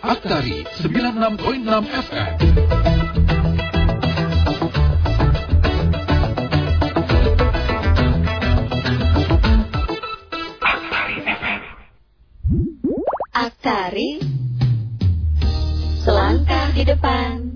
Aktari 96.6 FM. Aktari. Selangkah di depan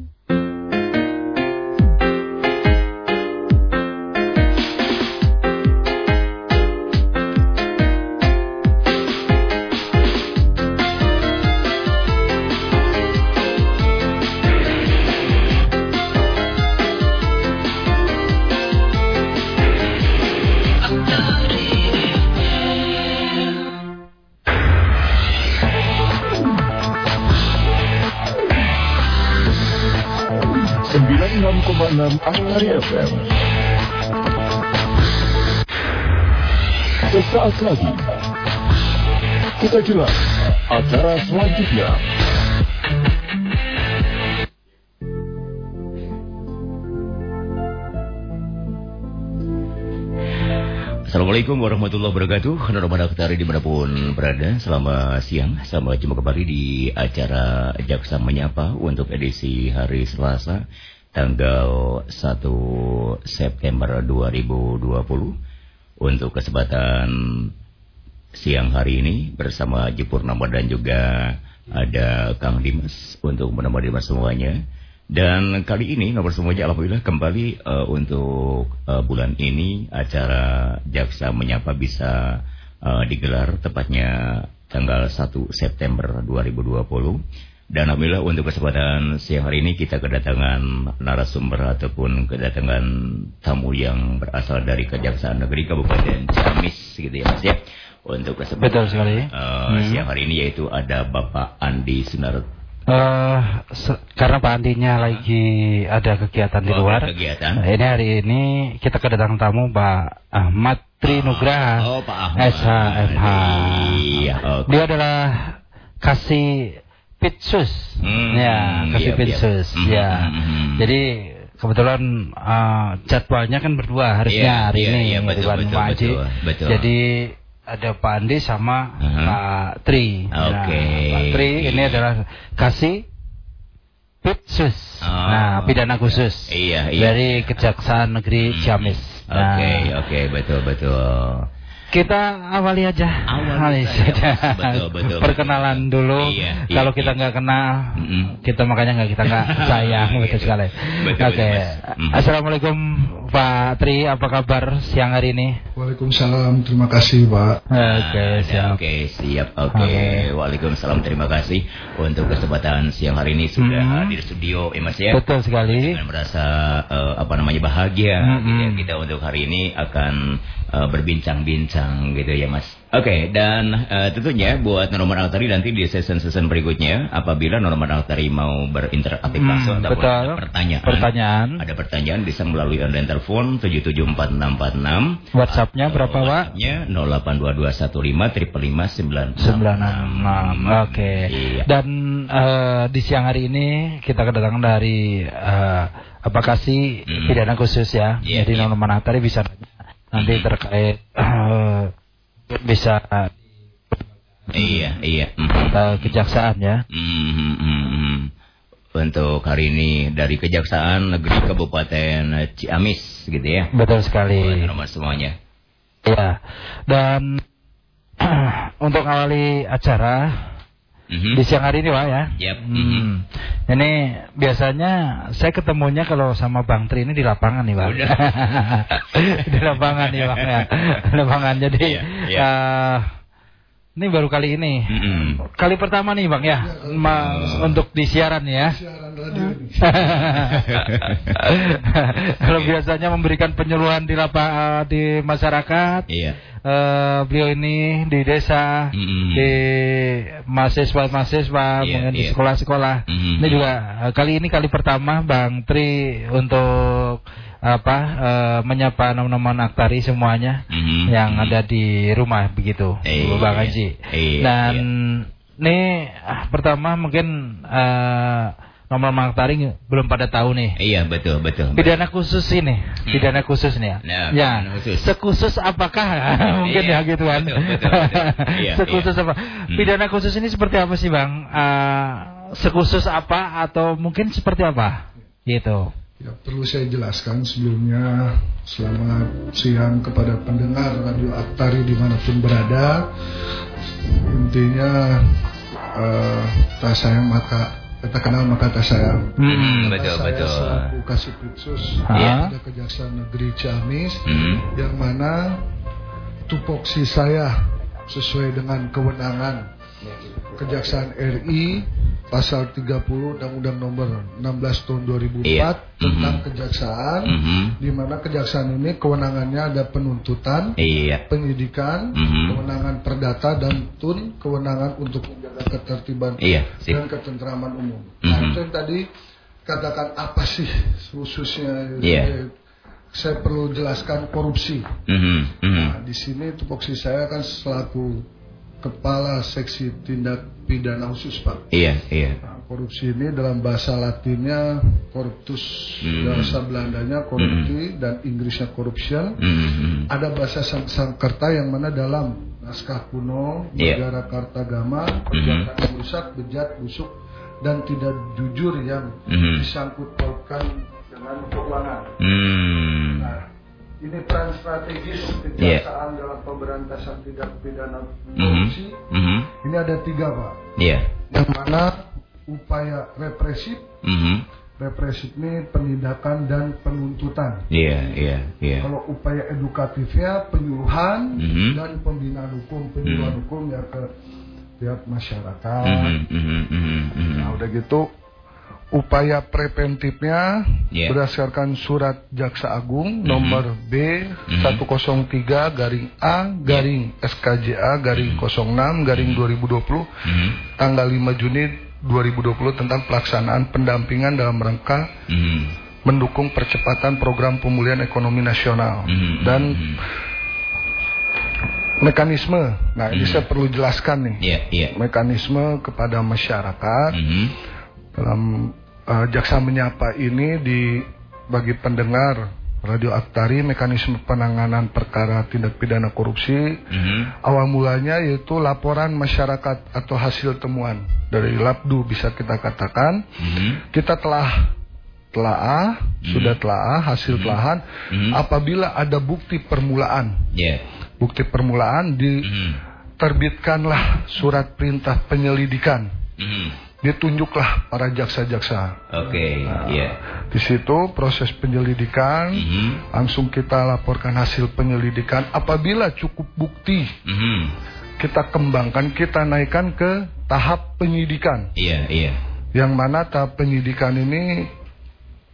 FM. Sesaat lagi, kita jelas acara selanjutnya. Assalamualaikum warahmatullahi wabarakatuh Normal Aktari di mana pun berada Selamat siang Selamat jumpa kembali di acara Jaksa Menyapa Untuk edisi hari Selasa tanggal 1 September 2020 untuk kesempatan siang hari ini bersama Haji Purnama dan juga ada Kang Dimas untuk menemani semuanya. Dan kali ini nomor semuanya Alhamdulillah kembali uh, untuk uh, bulan ini acara Jaksa Menyapa bisa uh, digelar tepatnya tanggal 1 September 2020 dan Alhamdulillah untuk kesempatan siang hari ini kita kedatangan narasumber ataupun kedatangan tamu yang berasal dari Kejaksaan Negeri Kabupaten Ciamis gitu ya Mas ya. Untuk kesempatan Betul sekali. Uh, hmm. siang hari ini yaitu ada Bapak Andi Sunar Uh, karena Pak Andinya lagi ada kegiatan di oh, luar. Kegiatan. Ini hari ini kita kedatangan tamu Pak Ahmad Trinugraha. Oh, Pak Ahmad. SHMH. Iya, okay. Dia adalah kasih Pitsus. Hmm, ya, kasih iya, Pitsus. Iya. Ya. Hmm, Jadi kebetulan uh, jadwalnya kan berdua harusnya iya, hari iya, ini iya, betul, betul, Haji. Betul, betul. Jadi ada Pak Andi sama uh -huh. Pak Tri. Oke. Okay. Nah, Pak Tri ini adalah kasih Pitsus. Oh. Nah, pidana khusus. Iya, iya. Dari Kejaksaan Negeri hmm. Ciamis. Oke, nah, oke, okay, okay, betul, betul. Kita awali aja. Awali saja. Betul, betul. Perkenalan betul. dulu. Iya, iya, Kalau iya, kita nggak kenal, mm -hmm. kita makanya nggak kita nggak sayang betul sekali. Oke. Okay. Mm. Assalamualaikum Pak Tri, apa kabar siang hari ini? Waalaikumsalam, terima kasih Pak. Oke, okay, ah, siap. Oke, okay, siap. Oke, okay. okay. Waalaikumsalam, terima kasih untuk kesempatan siang hari ini sudah mm -hmm. hadir studio, ya Mas ya. Betul sekali. Dengan merasa uh, apa namanya bahagia, mm -hmm. gitu ya. kita untuk hari ini akan uh, berbincang-bincang gitu ya Mas. Oke, okay, dan uh, tentunya buat Norman Altari nanti di season-season berikutnya apabila Norman Altari mau berinteraksi hmm, langsung atau ada pertanyaan, pertanyaan, ada pertanyaan bisa melalui online telepon 774646. WhatsApp-nya berapa, Pak? WhatsApp-nya 082215 Oke. Okay. Iya. Dan uh, di siang hari ini kita kedatangan dari uh, apa kasih hmm. pidana khusus ya. Yeah, Jadi yeah. Norman Altari bisa nanti terkait uh, bisa iya iya. Uh, kejaksaan ya. Mm -hmm. untuk hari ini dari kejaksaan negeri kabupaten Ciamis gitu ya. Betul sekali. Nomor semuanya. Ya dan untuk awali acara Mm-hmm. Di siang hari ini Pak ya. Yep. Mm-hmm. Ini biasanya saya ketemunya kalau sama Bang Tri ini di lapangan nih Bang. di lapangan nih Bang ya. Di lapangan jadi yeah, yeah. Uh, ini baru kali ini. Mm-hmm. Kali pertama nih Bang ya. Ma, oh. untuk di siaran ya. Kalau biasanya memberikan penyuluhan di lapangan di masyarakat. Iya. Uh, beliau ini di desa, mm -hmm. di mahasiswa-mahasiswa, yeah, mungkin yeah. di sekolah-sekolah. Mm -hmm. Ini juga uh, kali ini kali pertama Bang Tri untuk apa uh, menyapa nama-nama aktari semuanya mm -hmm. yang mm -hmm. ada di rumah begitu, e, Bang Haji. E, Dan iya. ini uh, pertama mungkin uh, nomor Taring belum pada tahu nih. Iya betul betul. Pidana khusus ini, hmm. pidana khusus nih ya. Nah, ya. Khusus. Sekhusus apakah mungkin iya, ya gitu kan. Betul, betul, betul. iya, Sekhusus iya. apa? Hmm. Pidana khusus ini seperti apa sih bang? Uh, sekhusus apa atau mungkin seperti apa? Gitu. Ya, perlu saya jelaskan sebelumnya selamat siang kepada pendengar Radio Aktari di mana pun berada. Intinya uh, tak sayang maka kita kenal maka tak sayang. Hmm, betul saya betul. Selaku Kasipitsus Ya. ada Kejaksaan Negeri Ciamis Hmm. yang mana tupoksi saya sesuai dengan kewenangan Kejaksaan RI pasal 30 Undang-Undang Nomor 16 Tahun 2004 Iya. tentang Mhm. kejaksaan Mhm. di mana kejaksaan ini kewenangannya ada penuntutan, Iya. penyidikan, Mhm. kewenangan perdata dan tun kewenangan untuk menjaga ketertiban Iya, dan ketentraman umum. Nah, Mhm. itu yang tadi katakan apa sih khususnya? Iya. Saya perlu jelaskan korupsi. Mhm. Mhm. Nah, di sini tupoksi saya kan selaku kepala seksi tindak pidana khusus, Pak. Iya, iya. Nah, korupsi ini dalam bahasa Latinnya corruptus, Hmm. bahasa Belandanya korupsi dan Inggrisnya corruption. Mhm. Ada bahasa Sang- Sangkerta yang mana dalam naskah kuno Iya. negara Kartagama perbuatan yang rusak, bejat, busuk dan tidak jujur yang Mhm. disangkut pautkan dengan keuangan. Hmm. Nah, ini peran strategis Iya. kejaksaan dalam pemberantasan tindak pidana korupsi. Mhm. Ini ada tiga, Pak. Iya. Yang mana upaya represif, Mhm. represif ini penindakan dan penuntutan. Iya, iya, iya. Kalau upaya edukatifnya penyuluhan Mhm. dan pembinaan hukum, penyuluhan Mhm. hukum ya ke pihak masyarakat. Mhm. Mhm. Mhm. Mhm. Nah, udah gitu upaya preventifnya Iya. berdasarkan surat Jaksa Agung nomor B Mhm. 103 garing A garing SKJA garing 06 garing 2020 Mhm. tanggal 5 Juni 2020 tentang pelaksanaan pendampingan dalam rangka Mhm. mendukung percepatan program pemulihan ekonomi nasional Mhm. dan Mhm. mekanisme. Nah, ini Mhm. saya perlu jelaskan nih. Iya, iya. Mekanisme kepada masyarakat Mhm. Dalam uh, jaksa menyapa ini di bagi pendengar Radio Aktari mekanisme penanganan perkara tindak pidana korupsi Mhm. awal mulanya yaitu laporan masyarakat atau hasil temuan dari Labdu bisa kita katakan Mhm. kita telah telaah sudah telaah hasil telahan Mhm. apabila ada bukti permulaan Iya. bukti permulaan Mhm. diterbitkanlah surat perintah penyelidikan Mhm. Ditunjuklah para jaksa-jaksa Oke, iya. Di situ proses penyelidikan Mhm. langsung kita laporkan hasil penyelidikan. Apabila cukup bukti, Mhm. kita kembangkan, kita naikkan ke tahap penyidikan. Iya, iya. Yang mana tahap penyidikan ini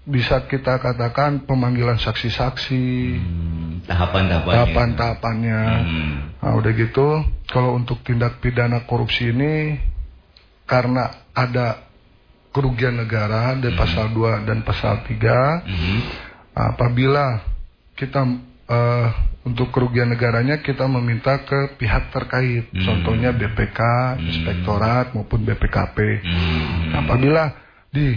bisa kita katakan pemanggilan saksi-saksi, Hmm, Tahapan-tahapannya. tahapan-tahapannya. Mhm. Nah, udah gitu, kalau untuk tindak pidana korupsi ini karena ada kerugian negara dari pasal 2 dan pasal 3 Mhm. apabila kita eh, untuk kerugian negaranya kita meminta ke pihak terkait Hmm. contohnya BPK, Inspektorat maupun BPKP Mhm. apabila di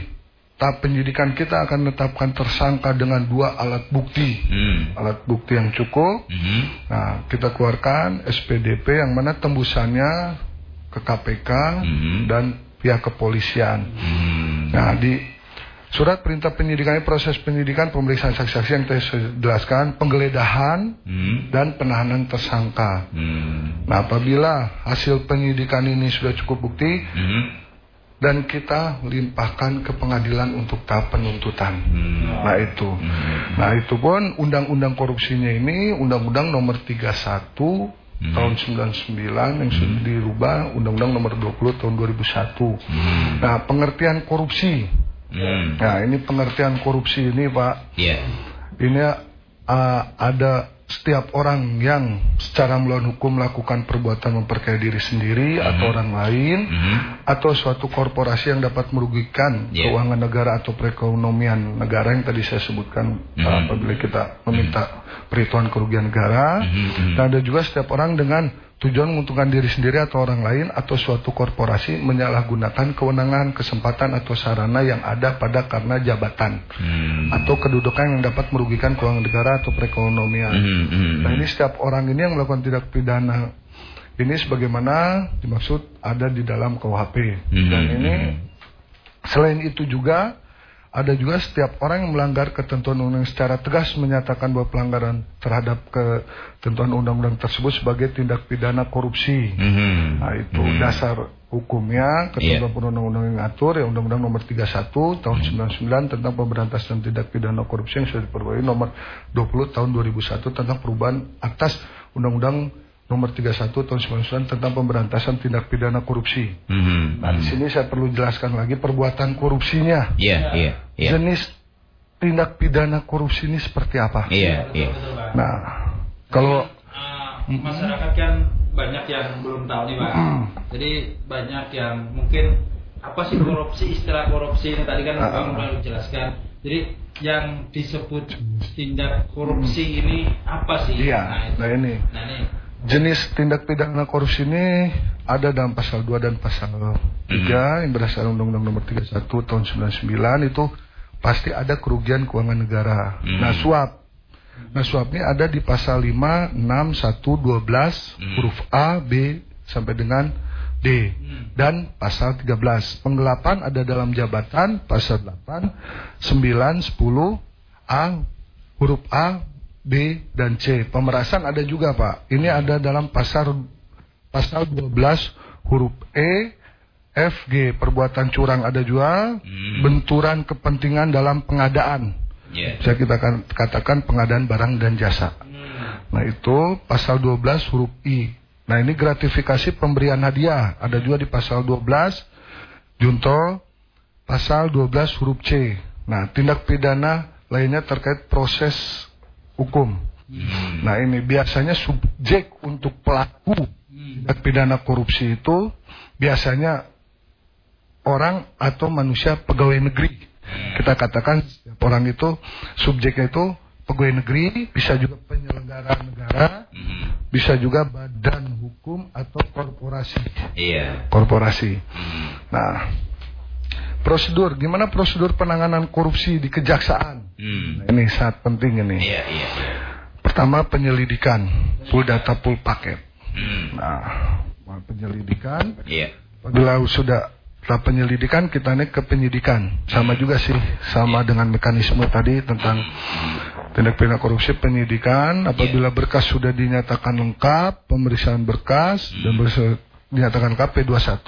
tahap penyidikan kita akan menetapkan tersangka dengan dua alat bukti Mhm. alat bukti yang cukup Mhm. nah kita keluarkan SPDP yang mana tembusannya ke KPK Mhm. dan pihak kepolisian Mhm. Nah, di surat perintah penyidikan proses penyidikan pemeriksaan saksi-saksi yang saya jelaskan, penggeledahan Mhm. dan penahanan tersangka. Mhm. Nah, apabila hasil penyidikan ini sudah cukup bukti Mhm. dan kita limpahkan ke pengadilan untuk tahap penuntutan. Hmm. Nah, itu. Hmm. Nah, itu pun undang-undang korupsinya ini undang-undang nomor 31 Hmm. tahun 99 yang sudah dirubah undang-undang nomor 20 tahun 2001. Hmm. Nah, pengertian korupsi Hmm. Nah, ini pengertian korupsi ini, Pak. Iya. Ini uh, ada setiap orang yang secara melawan hukum melakukan perbuatan memperkaya diri sendiri atau orang lain Mhm. atau suatu korporasi yang dapat merugikan Yeah. keuangan negara atau perekonomian negara yang tadi saya sebutkan Mhm. uh, apabila kita meminta perhitungan kerugian negara. Mhm. Dan ada juga setiap orang dengan tujuan menguntungkan diri sendiri atau orang lain atau suatu korporasi menyalahgunakan kewenangan, kesempatan atau sarana yang ada pada karena jabatan Hmm. atau kedudukan yang dapat merugikan keuangan negara atau perekonomian. Mhm. Mhm. Nah ini setiap orang ini yang melakukan tindak pidana ini sebagaimana dimaksud ada di dalam KUHP Mhm. dan ini Selain itu juga ada juga setiap orang yang melanggar ketentuan undang secara tegas menyatakan bahwa pelanggaran terhadap ketentuan undang-undang tersebut sebagai tindak pidana korupsi. Mm-hmm. Nah itu mm-hmm. dasar hukumnya ketentuan yeah. undang-undang yang atur ya undang-undang nomor 31 tahun mm-hmm. 99 tentang pemberantasan tindak pidana korupsi yang sudah diperbarui nomor 20 tahun 2001 tentang perubahan atas undang-undang nomor 31 tahun 99 tentang pemberantasan tindak pidana korupsi. Mm-hmm. Nah, di sini saya perlu jelaskan lagi perbuatan korupsinya. Iya, yeah, iya. Yeah, yeah. Jenis tindak pidana korupsi ini seperti apa? Iya, iya. Nah, kalau uh, masyarakat kan banyak yang belum tahu nih, Pak. Mm. Jadi banyak yang mungkin apa sih korupsi istilah korupsi ini tadi kan uh, Bang udah jelaskan. Jadi yang disebut tindak korupsi ini apa sih? Iya. Nah, nah ini. Nah ini Jenis tindak pidana korupsi ini ada dalam pasal 2 dan pasal 3 mm yang berdasarkan Undang-Undang Nomor 31 Tahun 99 itu pasti ada kerugian keuangan negara. Mm Nah, suap. Nah, suap ini ada di pasal 5, 6, 1, 12 mm huruf A, B sampai dengan D mm. dan pasal 13. Penggelapan ada dalam jabatan pasal 8, 9, 10 A huruf A, B dan C. Pemerasan ada juga Pak. Ini ada dalam pasal pasal 12 huruf E, F, G. Perbuatan curang ada juga. Hmm. Benturan kepentingan dalam pengadaan. Yeah. Bisa kita katakan pengadaan barang dan jasa. Hmm. Nah itu pasal 12 huruf I. Nah ini gratifikasi pemberian hadiah. Ada juga di pasal 12 junto pasal 12 huruf C. Nah tindak pidana lainnya terkait proses hukum. Hmm. Nah ini biasanya subjek untuk pelaku hmm. pidana korupsi itu biasanya orang atau manusia pegawai negeri. Hmm. Kita katakan orang itu subjeknya itu pegawai negeri, bisa juga penyelenggara negara, hmm. bisa juga badan hukum atau korporasi. Iya. Korporasi. Hmm. Nah, prosedur gimana prosedur penanganan korupsi di kejaksaan hmm. ini sangat penting ini iya, iya, iya. pertama penyelidikan full data full paket hmm. nah penyelidikan iya. bila sudah setelah penyelidikan kita naik ke penyidikan sama juga sih sama dengan mekanisme tadi tentang tindak pidana korupsi penyidikan apabila iya. berkas sudah dinyatakan lengkap pemeriksaan berkas dan berkas dinyatakan lengkap P21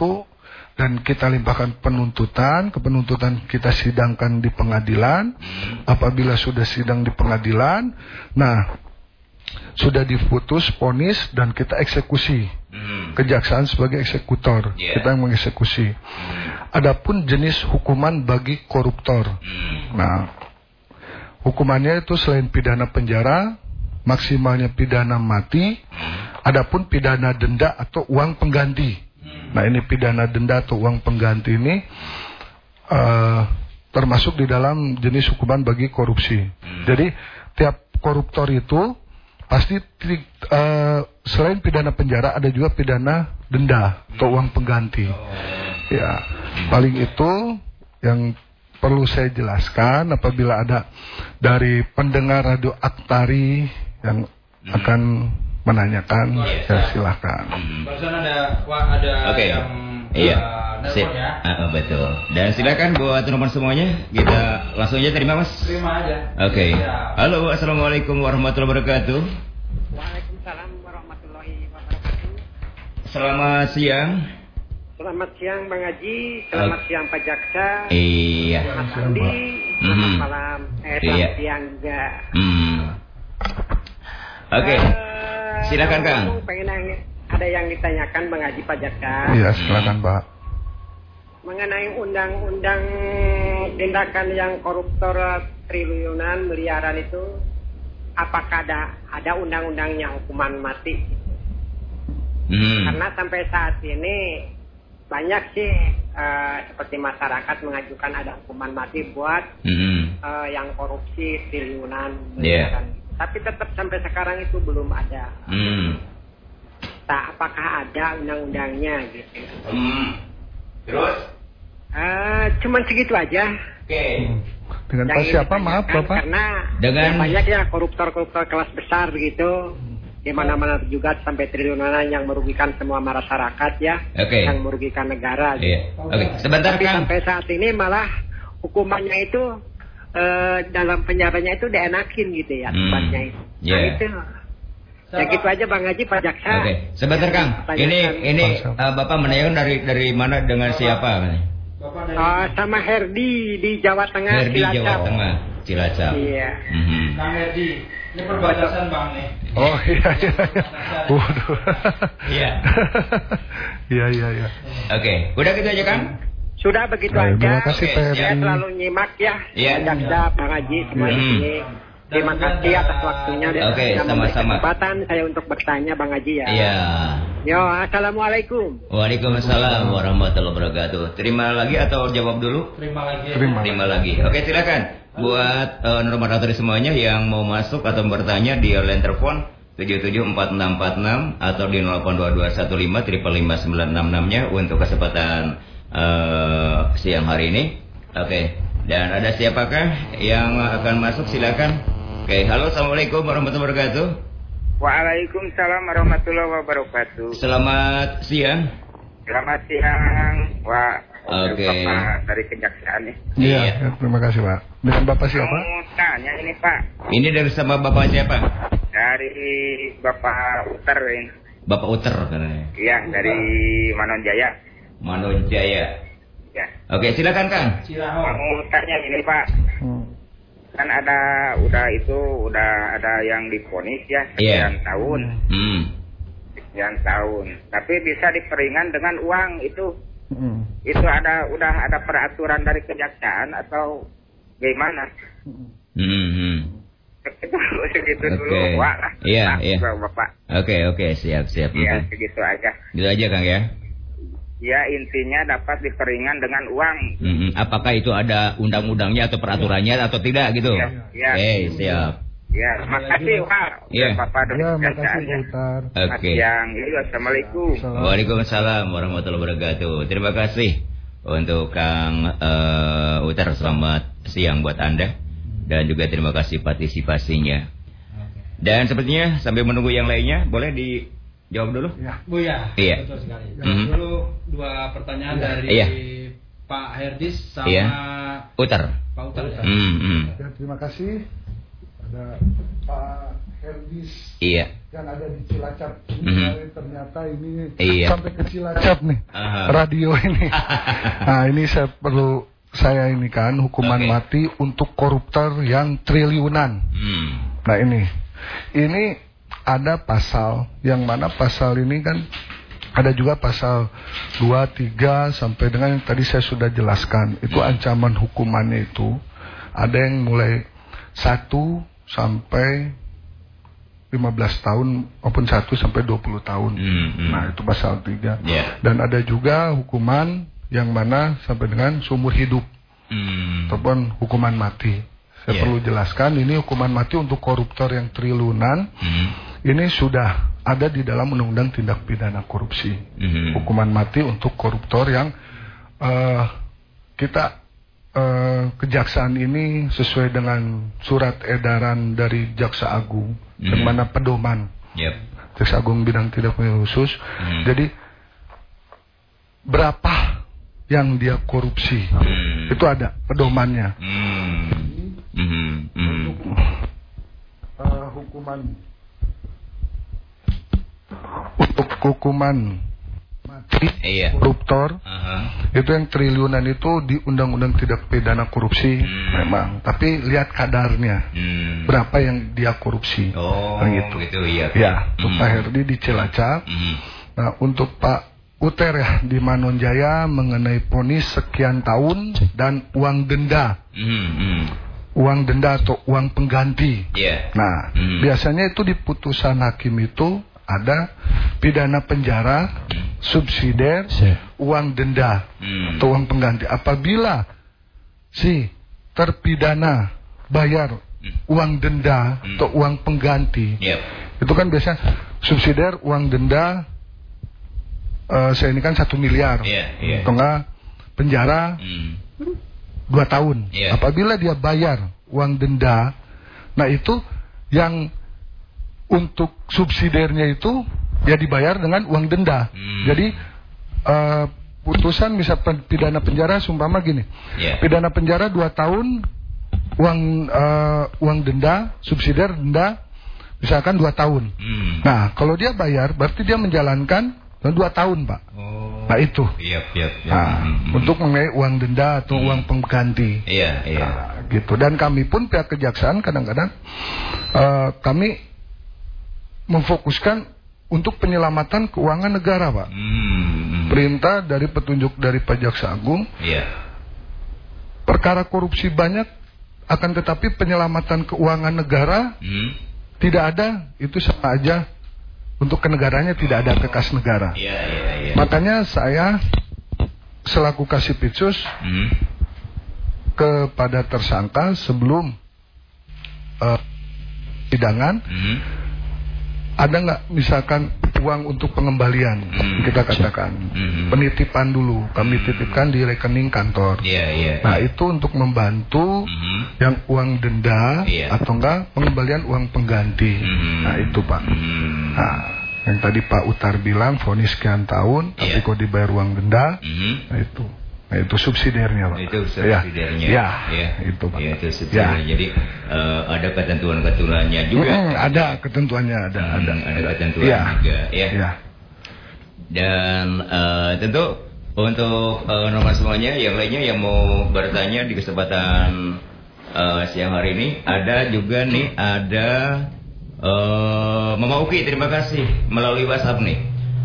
dan kita limpahkan penuntutan, ke penuntutan kita sidangkan di pengadilan. Apabila sudah sidang di pengadilan, nah sudah diputus ponis dan kita eksekusi. Hmm. Kejaksaan sebagai eksekutor, yeah. kita yang mengeksekusi. Hmm. Adapun jenis hukuman bagi koruptor. Hmm. Nah, hukumannya itu selain pidana penjara, maksimalnya pidana mati, adapun pidana denda atau uang pengganti. Nah ini pidana denda atau uang pengganti ini uh, termasuk di dalam jenis hukuman bagi korupsi. Hmm. Jadi tiap koruptor itu pasti uh, selain pidana penjara ada juga pidana denda atau uang pengganti. Oh. Ya, paling itu yang perlu saya jelaskan apabila ada dari pendengar radio Aktari yang hmm. akan menanyakan, oh, ya silahkan. Barusan ada ada okay. yang Iya. Uh, ya. Uh, betul. Dan silakan buat teman semuanya kita langsung aja terima mas. Terima aja. Oke. Okay. Ya. Halo, assalamualaikum warahmatullahi wabarakatuh. Waalaikumsalam warahmatullahi wabarakatuh. Selamat siang. Selamat siang Bang Haji, selamat uh, siang Pak Jaksa. Iya. Selamat Andi, selamat mm. malam, eh selamat iya. siang juga. Hmm. Oke. Okay. Uh, eh, Silakan Kang. Pengen ada yang ditanyakan Bang Haji Pajak kan? Iya, silakan Pak. Mengenai undang-undang tindakan yang koruptor triliunan miliaran itu, apakah ada ada undang-undangnya hukuman mati? Hmm. Karena sampai saat ini banyak sih uh, seperti masyarakat mengajukan ada hukuman mati buat hmm. uh, yang korupsi triliunan miliaran. Tapi tetap sampai sekarang itu belum ada. Hmm. Tak apakah ada undang-undangnya gitu. Hmm. Terus? Uh, cuman segitu aja. Oke. Okay. Dengan Pak siapa maaf Bapak? Karena dengan banyak ya koruptor-koruptor kelas besar begitu di mana-mana juga sampai triliunan yang merugikan semua masyarakat ya, okay. yang merugikan negara. Iya. Oke, okay. sebentar Tapi Kang. sampai saat ini malah hukumannya itu uh, dalam penjaranya itu dienakin gitu ya, Hmm. tempatnya itu. Nah Yeah. itu. Ya gitu aja Bang Haji Pak Jaksa. Oke, sebentar Kang. Tanyakan. Ini ini uh, Bapak menanyakan dari dari mana dengan siapa? Uh, sama Herdi di Jawa Tengah Herdi Jawa Cilacap. Tengah, Cilacap. Iya. Mhm. Kang Herdi, ini perbatasan Bang nih. Oh iya iya. iya. Waduh. Iya. Iya iya iya. Oke, udah gitu aja Kang. Sudah begitu Baik, aja. terima kasih, Oke, Pak Saya selalu nyimak ya. Iya. Jaksa, Bang Haji semua Hmm. sini. Terima kasih atas waktunya dan memberi sama-sama. kesempatan saya untuk bertanya Bang Haji ya. Iya. Yo, assalamualaikum. Waalaikumsalam warahmatullahi wabarakatuh. Terima lagi atau jawab dulu? Terima lagi. Terima. Terima lagi. Oke, silakan. Buat uh, normator semuanya yang mau masuk atau bertanya di line telepon 774646 atau di 082215 nya untuk kesempatan uh, siang hari ini. Oke. Dan ada siapakah yang akan masuk? Silakan. Oke, halo, assalamualaikum warahmatullahi wabarakatuh. Waalaikumsalam warahmatullahi wabarakatuh. Selamat siang. Selamat siang, Wah. Oke. Bapak dari kejaksaan nih. Iya, Iya. ya, terima kasih Pak. Dengan Bapak siapa? Mau tanya ini Pak, Ini dari sama Bapak siapa? dari Bapak Uter ini. Bapak Uter katanya. Iya, dari Manonjaya. Manojaya. Ya. Oke, silakan Kang. Cirahor. Mau tanya ini Pak, Hmm. kan ada udah itu udah ada yang diponis ya Iya. sekian tahun, Hmm. sekian tahun. Tapi bisa diperingan dengan uang itu. Hmm. Itu ada udah ada peraturan dari kejaksaan atau gimana? Hmm. hmm. Segitu, segitu Oke. dulu, lah. Iya, iya. Bapak. Oke, oke, siap, siap. Iya, segitu aja. Gitu aja Kang ya. Ya, intinya dapat diperingan dengan uang. Mhm. Apakah itu ada undang-undangnya atau peraturannya atau tidak gitu? Iya, iya. Oke, siap. Ya, makasih, Pak. Iya. Bapak dari Ya, makasih ya. Pak Utar. Oke. siang. Iya, Assalamualaikum. Waalaikumsalam warahmatullahi wabarakatuh. Terima kasih untuk Kang eh, Utar selamat siang buat Anda dan juga terima kasih partisipasinya. Dan sepertinya sambil menunggu yang lainnya boleh dijawab dulu? Ya. Bu ya, Iya. betul sekali. Mhm. Dulu dua pertanyaan dari Iya. Pak Herdis sama Iya. Utar. Pak Utar. ya. Hmm, hmm. Ya, terima kasih. Ada Pak Herdis Iya. yang ada di Cilacap. Ini Mhm. ternyata ini Iya. sampai ke Cilacap nih. Aha. Radio ini. nah, ini saya perlu saya ini kan hukuman Oke. mati untuk koruptor yang triliunan. Hmm. Nah, ini. Ini ada pasal yang mana pasal ini kan ada juga pasal 2, 3 sampai dengan yang tadi saya sudah jelaskan. Itu ancaman hukumannya itu ada yang mulai 1 sampai 15 tahun maupun 1 sampai 20 tahun. Hmm, hmm. Nah, itu pasal 3. Ya. Dan ada juga hukuman yang mana sampai dengan seumur hidup Hmm. ataupun hukuman mati. Saya Ya. perlu jelaskan ini hukuman mati untuk koruptor yang triliunan Hmm. Ini sudah ada di dalam undang-undang tindak pidana korupsi. Hmm. Hukuman mati untuk koruptor yang eh, kita eh, kejaksaan ini sesuai dengan surat edaran dari Jaksa Agung yang Mhm. mana pedoman Yep. Jaksa Agung bidang tindak pidana khusus. Hmm. Jadi berapa yang dia korupsi? Hmm. Itu ada pedomannya. Hmm. Hmm. Hmm. Eh, hukuman untuk hukuman mati Iya. koruptor Aha. itu yang triliunan itu di undang-undang tidak pidana korupsi Hmm. memang tapi lihat kadarnya Hmm. berapa yang dia korupsi Oh, Nah, gitu. gitu iya. ya untuk Hmm. Pak Herdi di Cilacap Hmm. nah untuk Pak Uter ya di Manonjaya mengenai ponis sekian tahun dan uang denda Hmm. Hmm. uang denda atau uang pengganti Iya. Nah, Hmm. biasanya itu di putusan hakim itu ada pidana penjara, subsidiar, uang denda Hmm. atau uang pengganti. Apabila si terpidana bayar uang denda Hmm. atau uang pengganti, Yep. itu kan biasanya subsidiar uang denda. eh, saya ini kan satu miliar, Iya, iya. atau enggak penjara Hmm. dua tahun. Iya. Apabila dia bayar uang denda, nah itu yang untuk subsidiarnya itu ya dibayar dengan uang denda. Hmm. Jadi uh, putusan bisa pidana penjara sumpama gini. Yeah. Pidana penjara 2 tahun uang uh, uang denda subsidiar denda misalkan 2 tahun. Hmm. Nah, kalau dia bayar berarti dia menjalankan 2 tahun, Pak. Oh. Nah, itu. Iya, iya, iya. Nah, Hmm. untuk mengenai uang denda atau Hmm. uang pengganti. Iya, iya. Nah, gitu. Dan kami pun pihak kejaksaan kadang-kadang uh, kami memfokuskan untuk penyelamatan keuangan negara, Pak. Hmm. Perintah dari petunjuk dari Jaksa Agung, Iya. perkara korupsi banyak akan tetapi penyelamatan keuangan negara Hmm. tidak ada, itu sama aja untuk kenegaranya tidak ada kekas negara. Iya, iya, iya. Makanya saya selaku kasih pitsus Hmm. kepada tersangka sebelum uh, sidangan Hmm. Ada nggak misalkan uang untuk pengembalian Hmm. kita katakan Hmm. penitipan dulu kami titipkan di rekening kantor Iya, iya. nah itu untuk membantu Hmm. yang uang denda Iya. atau enggak pengembalian uang pengganti Hmm. nah itu pak Hmm. nah yang tadi Pak Utar bilang vonis sekian tahun tapi Iya. kok dibayar uang denda Hmm. nah itu nah itu subsidiarnya pak Itu subsidiarnya. ya, ya. itu pak Ya, itu subsidiarnya. Jadi eh, ada ketentuan-ketentuannya juga. Mm, ada ketentuannya ada Hmm, ada ada ketentuan Iya. juga, ya. Iya. Dan eh, tentu untuk eh, nomor semuanya yang lainnya yang mau bertanya di kesempatan eh, siang hari ini ada juga nih ada eh Mama Uki terima kasih melalui WhatsApp nih.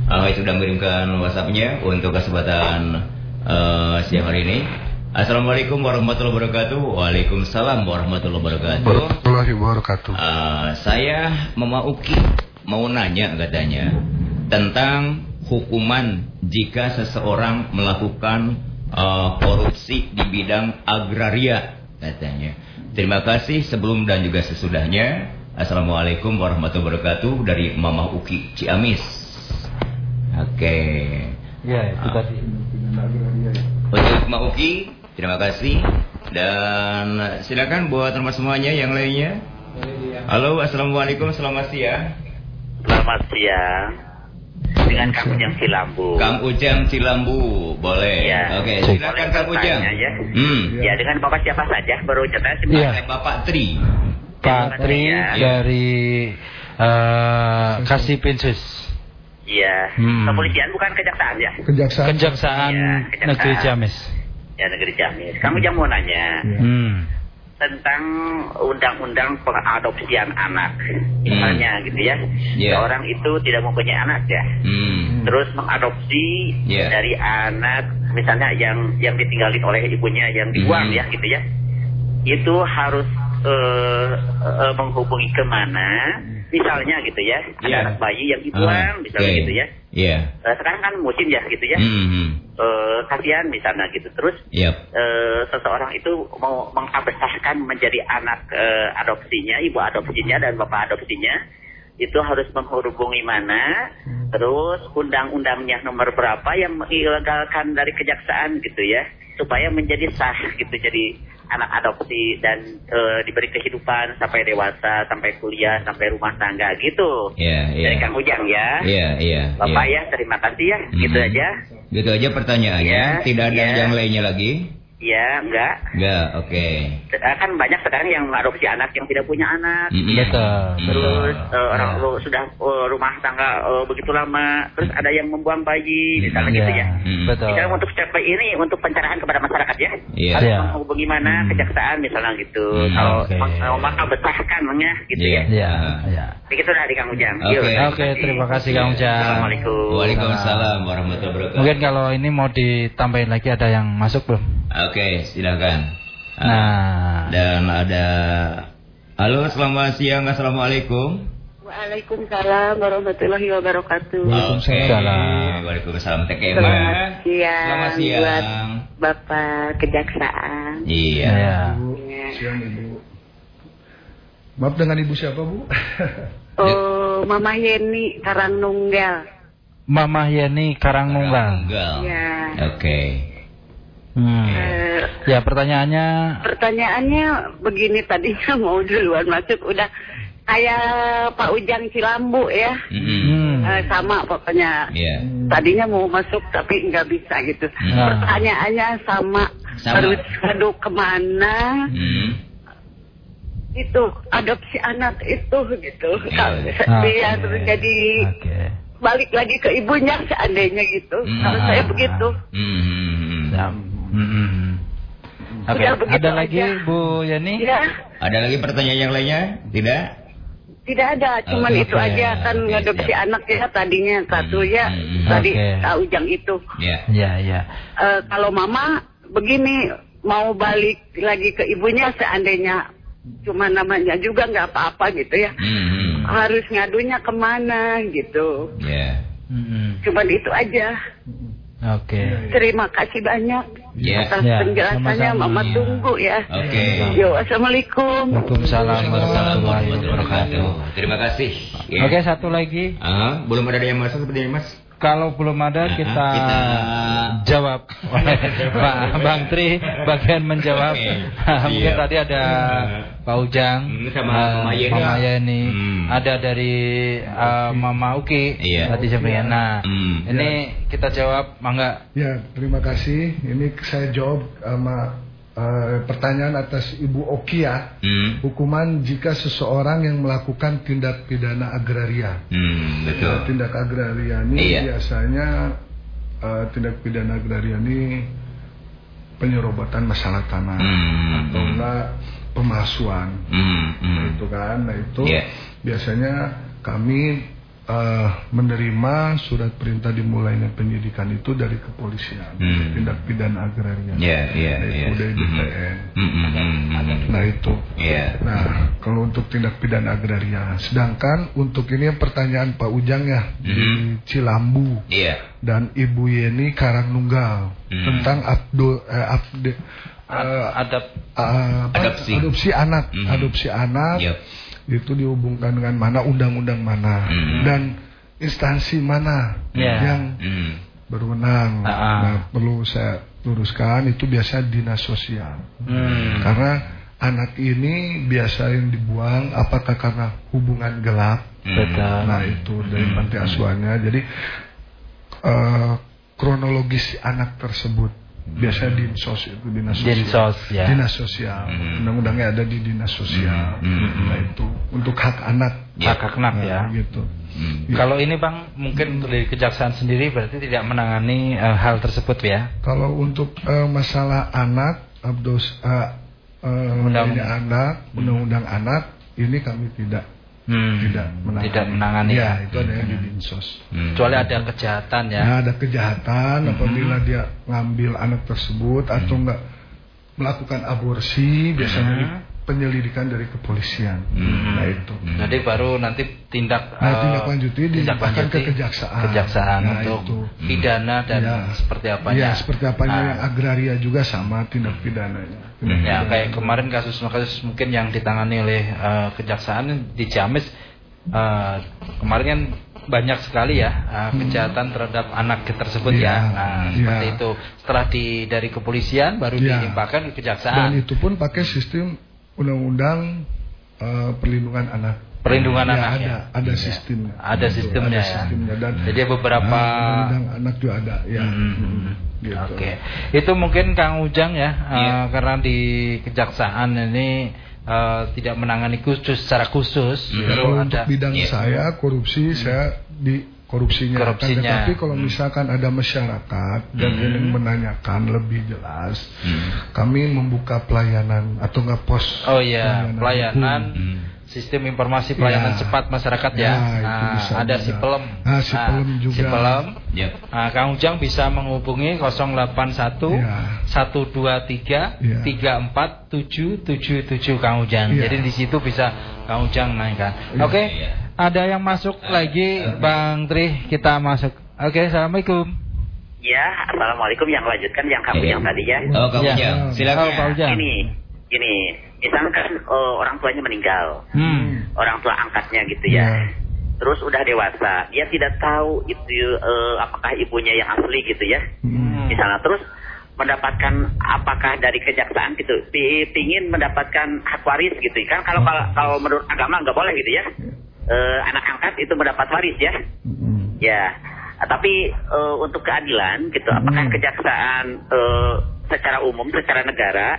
Eh, sudah mengirimkan WhatsAppnya untuk kesempatan eh, siang hari ini. Assalamualaikum warahmatullahi wabarakatuh. Waalaikumsalam warahmatullahi wabarakatuh. Warahmatullahi wabarakatuh. Eh, saya Mama Uki mau nanya katanya tentang hukuman jika seseorang melakukan eh, korupsi di bidang agraria katanya. Terima kasih sebelum dan juga sesudahnya. Assalamualaikum warahmatullahi wabarakatuh dari Mama Uki Ciamis. Oke. Ya, itu tadi. Untuk Mama Uki, terima kasih. Dan silakan buat teman semuanya yang lainnya. Halo, assalamualaikum, selamat siang. Selamat siang. Dengan Kang Ujang Cilambu. Kang Ujang Cilambu, boleh. Ya. Oke, Boleh silakan Kang Ujang. Ya. Hmm. ya dengan Bapak siapa saja baru cerita Iya. Oleh Bapak Tri. Pak Tri Ya. dari eh, Kasih Pinsus. Iya. Hmm. Kepolisian bukan kejaksaan ya? Kejaksaan. Kejaksaan Iya, Kejaksaan. Negeri Ciamis. Ya negeri Ciamis. Kang Ujang mau nanya Hmm. tentang undang-undang pengadopsian anak. Misalnya gitu ya. Iya. Orang itu tidak mempunyai anak ya. Hmm. Terus mengadopsi Iya. dari anak misalnya yang yang ditinggalin oleh ibunya yang dibuang Hmm. ya gitu ya. Itu harus eh, eh, menghubungi ke mana? Misalnya gitu ya. Ada Iya. anak bayi yang Ah, misalnya oke. gitu ya. Iya. Eh, sekarang kan musim ya gitu ya. Hmm, hmm. Eh, kasihan misalnya gitu. Terus Yap. eh, seseorang itu mau mengabesarkan menjadi anak eh, adopsinya, ibu adopsinya dan bapak adopsinya itu harus menghubungi mana, terus undang-undangnya nomor berapa yang mengilegalkan dari kejaksaan gitu ya, supaya menjadi sah gitu jadi anak adopsi dan eh, diberi kehidupan sampai dewasa, sampai kuliah, sampai rumah tangga gitu. Iya, iya. Dari Kang Ujang ya. Iya, iya. Bapak iya. ya, terima kasih ya. Gitu Mhm. aja. Gitu aja pertanyaannya. Iya, Tidak ada iya. yang lainnya lagi? Ya, enggak. Enggak, oke. Eh, kan banyak sekarang yang mengadopsi anak yang tidak punya anak. Mm-mm. Betul. Terus Mm. eh, orang Ya. lu sudah eh, rumah tangga eh, begitu lama, terus ada yang membuang bayi, misalnya gitu ya. Hmm. Betul. Misalnya untuk step ini untuk pencerahan kepada masyarakat ya. Iya. Harus Iya. menghubungi mana Hmm. kejaksaan misalnya gitu. Hmm, Kalau oke. mau maka besarkan ya gitu Iya. ya. Ya, ya. Begitu dari Kang Ujang. Oke. Yuk, Oke, terima kasih Kang Ujang. Assalamualaikum. Waalaikumsalam warahmatullahi wabarakatuh. Mungkin kalau ini mau ditambahin lagi ada yang masuk belum? Oke, silakan. Ah, Nah, Dan ada Halo, selamat siang. Assalamualaikum. Waalaikumsalam warahmatullahi wabarakatuh. Waalaikumsalam. Waalaikumsalam. Kema. Selamat siang, Selamat siang. buat Bapak Kejaksaan. Iya. ya. Siang Ibu. Maaf dengan Ibu siapa Bu? Oh, Mama Yeni Karangnunggal. Mama Yeni Karangnunggal. Enggak. Ya. Oke. Hmm. Eh, Ya, pertanyaannya pertanyaannya begini tadinya mau duluan masuk udah kayak Pak Ujang Cilambu ya. Hmm. Eh, sama pokoknya. Iya. Tadinya mau masuk tapi nggak bisa gitu. Nah. Pertanyaannya sama. Sama. Harus ngadu ke mana? Hmm. Itu adopsi anak itu gitu. Kalau Oke. Biar jadi balik lagi ke ibunya seandainya gitu. Kalau Hmm. saya begitu. Hmm. Ya. Hmm. Oke, Udah begitu ada lagi aja. Bu Yani? Ya, Ada lagi pertanyaan yang lainnya? Tidak? tidak ada, cuman Oke, itu aja kan oke, ngadopsi siap. anak ya tadinya satu ya, tadi Oke. Kak Ujang itu. Ya. Ya, ya. Eh, kalau mama begini mau balik lagi ke ibunya seandainya cuma namanya juga nggak apa-apa gitu ya. Hmm. Harus ngadunya ke mana gitu. Ya. Cuman itu aja. Oke. Terima kasih banyak Ya. atas Ya, penjelasannya. sama-sama. Mama tunggu ya. Oke. Yo, assalamualaikum. Waalaikumsalam warahmatullahi wabarakatuh. Terima kasih. Ya. Oke, satu lagi. Ah, belum ada yang masuk sepertinya Mas. Kalau belum ada kita, jawab oleh Pak Bang Tri bagian menjawab. Mungkin tadi ada Pak Ujang, Hmm, sama eh, Mama Yeni. Mama Yeni, Hmm. ada dari eh, Mama Uki, Iya. tadi sebenarnya. Nah, Hmm. ini kita jawab, mangga. Ya, terima kasih. Ini saya jawab sama eh, pertanyaan atas Ibu Okia. Hmm. Hukuman jika seseorang yang melakukan tindak pidana agraria. Hmm, betul. Nah, tindak agraria ini Iya. biasanya eh, tindak pidana agraria ini penyerobotan masalah tanah Hmm, atau hmm. enggak pemalsuan. Hmm, hmm. Itu kan. Nah, itu Iya. biasanya kami eh, menerima surat perintah dimulainya penyidikan itu dari kepolisian Hmm. tindak pidana agraria. Iya, iya, Nah, iya. itu dari. BPN. Hmm, hmm, hmm, hmm. Nah itu. Iya. Nah kalau untuk tindak pidana agraria, sedangkan untuk ini yang pertanyaan Pak Ujang ya di Mhm. Cilambu Iya. dan Ibu Yeni Karangnunggal Mhm. tentang abdo, eh, abde, eh, Adap apa? Adopsi. adopsi anak, Mhm. adopsi anak Yep. Itu dihubungkan dengan mana undang-undang mana Mhm. dan instansi mana Ya. yang Hmm. berwenang. Ah, ah. Nah, perlu saya luruskan itu biasa dinas sosial. Hmm. Karena anak ini biasa yang dibuang apakah karena hubungan gelap? Hmm. Nah, itu dari panti asuhannya. Jadi eh, kronologis anak tersebut biasa dinsos itu dinas sosial. Dinsos, ya. Dinas sosial. Hmm. Undang-undangnya ada di dinas sosial. Hmm. Nah, itu untuk hak anak. Hak anak Nah, ya. gitu. Hmm. Kalau ini Bang, mungkin dari kejaksaan sendiri berarti tidak menangani eh, hal tersebut ya? Kalau untuk eh, masalah anak, abdos, eh, eh, Undang- ini anak, undang-undang anak, ini kami tidak Hmm. tidak menangani. Tidak menangani Ya, itu ada yang di dinsos. Hmm. Kecuali ada kejahatan ya. Nah, ada kejahatan Hmm. apabila dia ngambil anak tersebut atau enggak melakukan aborsi, biasanya Hmm. Di penyelidikan dari kepolisian. Hmm. Nah, itu. Jadi baru nanti tindak Nah, eh, tindak lanjuti dilimpahkan ke kejaksaan. kejaksaan Nah, untuk itu. pidana dan Ya. seperti apanya. Ya, seperti apanya Nah, yang agraria juga sama tindak pidananya. Tindak Ya, pidana. kayak kemarin kasus-kasus mungkin yang ditangani oleh eh, kejaksaan di Ciamis eh, kemarin kan banyak sekali ya eh, kejahatan terhadap anak tersebut Iya, ya. Nah, iya. seperti itu. Setelah di dari kepolisian baru Iya. dilimpahkan ke Dan kejaksaan. itu pun pakai sistem undang-undang eh, perlindungan anak. Perlindungan Ya, anak ada, ya. ada sistemnya. Ada sistemnya ada ya. sistemnya. Dan Jadi beberapa nah, undang-undang anak juga ada, ya. Hmm. Gitu. Oke, itu mungkin Kang Ujang ya, eh, Iya. karena di kejaksaan ini eh, tidak menangani khusus secara khusus, Ya, justru kalau ada untuk bidang Iya. saya korupsi saya di korupsinya, Korupsinya. tetapi kalau misalkan ada masyarakat dan Hmm. yang menanyakan lebih jelas Hmm. kami membuka pelayanan atau enggak pos Oh iya, pelayanan. Hmm. sistem informasi pelayanan Ya. cepat masyarakat ya. Ya, Nah, bisa ada juga. Sipelem. Ah, Sipelem juga. Sipelem. Yep. Nah, Kang Ujang bisa menghubungi 081 Ya. 123 Ya. 34 777 Kang Ujang. Ya. Jadi di situ bisa Kang Ujang naikkan. Ya. Oke. Ya. Ada yang masuk lagi Bang Tri, kita masuk. Oke, Assalamualaikum. Ya, assalamualaikum yang lanjutkan yang kamu Iya. yang tadi ya. Oh, Kang Ya. Ujang, silakan. Oh, Pak Ujang. Ini, ini, misalkan eh, orang tuanya meninggal, Hmm. orang tua angkatnya gitu ya. Ya. Terus udah dewasa, dia tidak tahu itu eh, apakah ibunya yang asli gitu ya. Hmm. Misalnya terus mendapatkan apakah dari kejaksaan gitu pi- pingin mendapatkan hak waris gitu kan kalau kalau, kalau menurut agama nggak boleh gitu ya Eh, anak angkat itu mendapat waris ya. Ya Ah, tapi eh, untuk keadilan gitu apakah kejaksaan eh, secara umum secara negara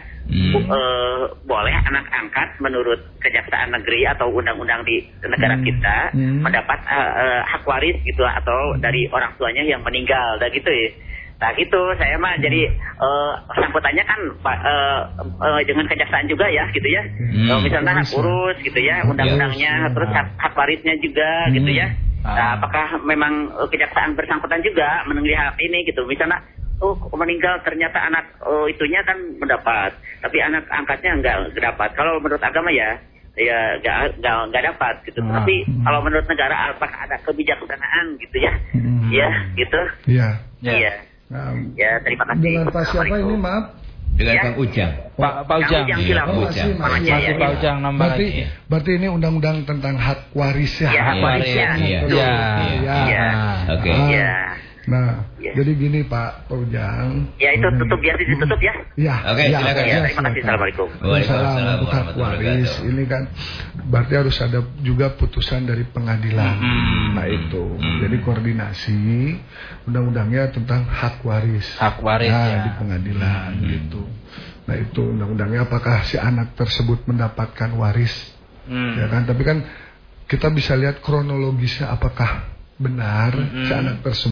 bu- eh, boleh anak angkat menurut kejaksaan negeri atau undang-undang di negara kita mendapat eh, eh, hak waris gitu atau dari orang tuanya yang meninggal dan gitu ya Nah gitu, saya mah jadi eh, sangkutannya kan Pak eh, eh, dengan kejaksaan juga ya, gitu ya. Eh, misalnya hak urus gitu ya, undang-undangnya, terus hak, hak warisnya juga gitu ya. Nah, apakah memang kejaksaan bersangkutan juga hak ini gitu? Misalnya, oh meninggal ternyata anak oh, itunya kan mendapat, tapi anak angkatnya enggak dapat. Kalau menurut agama ya, ya nggak nggak nggak dapat gitu. Tapi kalau menurut negara apakah ada kebijaksanaan gitu ya? Ya, gitu. Iya. Iya. Nah, Ya, terima kasih. dengan Pak siapa ini maaf? Dengan Ya. Kang Ujang. Pak Pak Ujang. Yang Iya, bilang Pak Oh, Ujang. masih, masih, aja, Masih ya, Pak ya. Ujang nambah Berarti, lagi. berarti ini undang-undang tentang hak waris ya. Ya, hak Iya, warisnya. iya, Itu. iya. Iya. Iya. Oke. Ah. Iya. Nah, Iya. jadi gini Pak Ujang. Ya itu tutup biasa ditutup ya. Ya. Oke, ya, silakan. Ya, ya, terima kasih. Assalamualaikum. Waalaikumsalam hak warahmatullahi waris wabarakatuh. ini kan berarti harus ada juga putusan dari pengadilan. Hmm. Nah itu, Hmm. jadi koordinasi undang-undangnya tentang hak waris. Hak waris, nah, ya. di pengadilan gitu. Nah itu undang-undangnya apakah si anak tersebut mendapatkan waris, Hmm. ya kan? Tapi kan kita bisa lihat kronologisnya apakah benar Hmm. si anak tersebut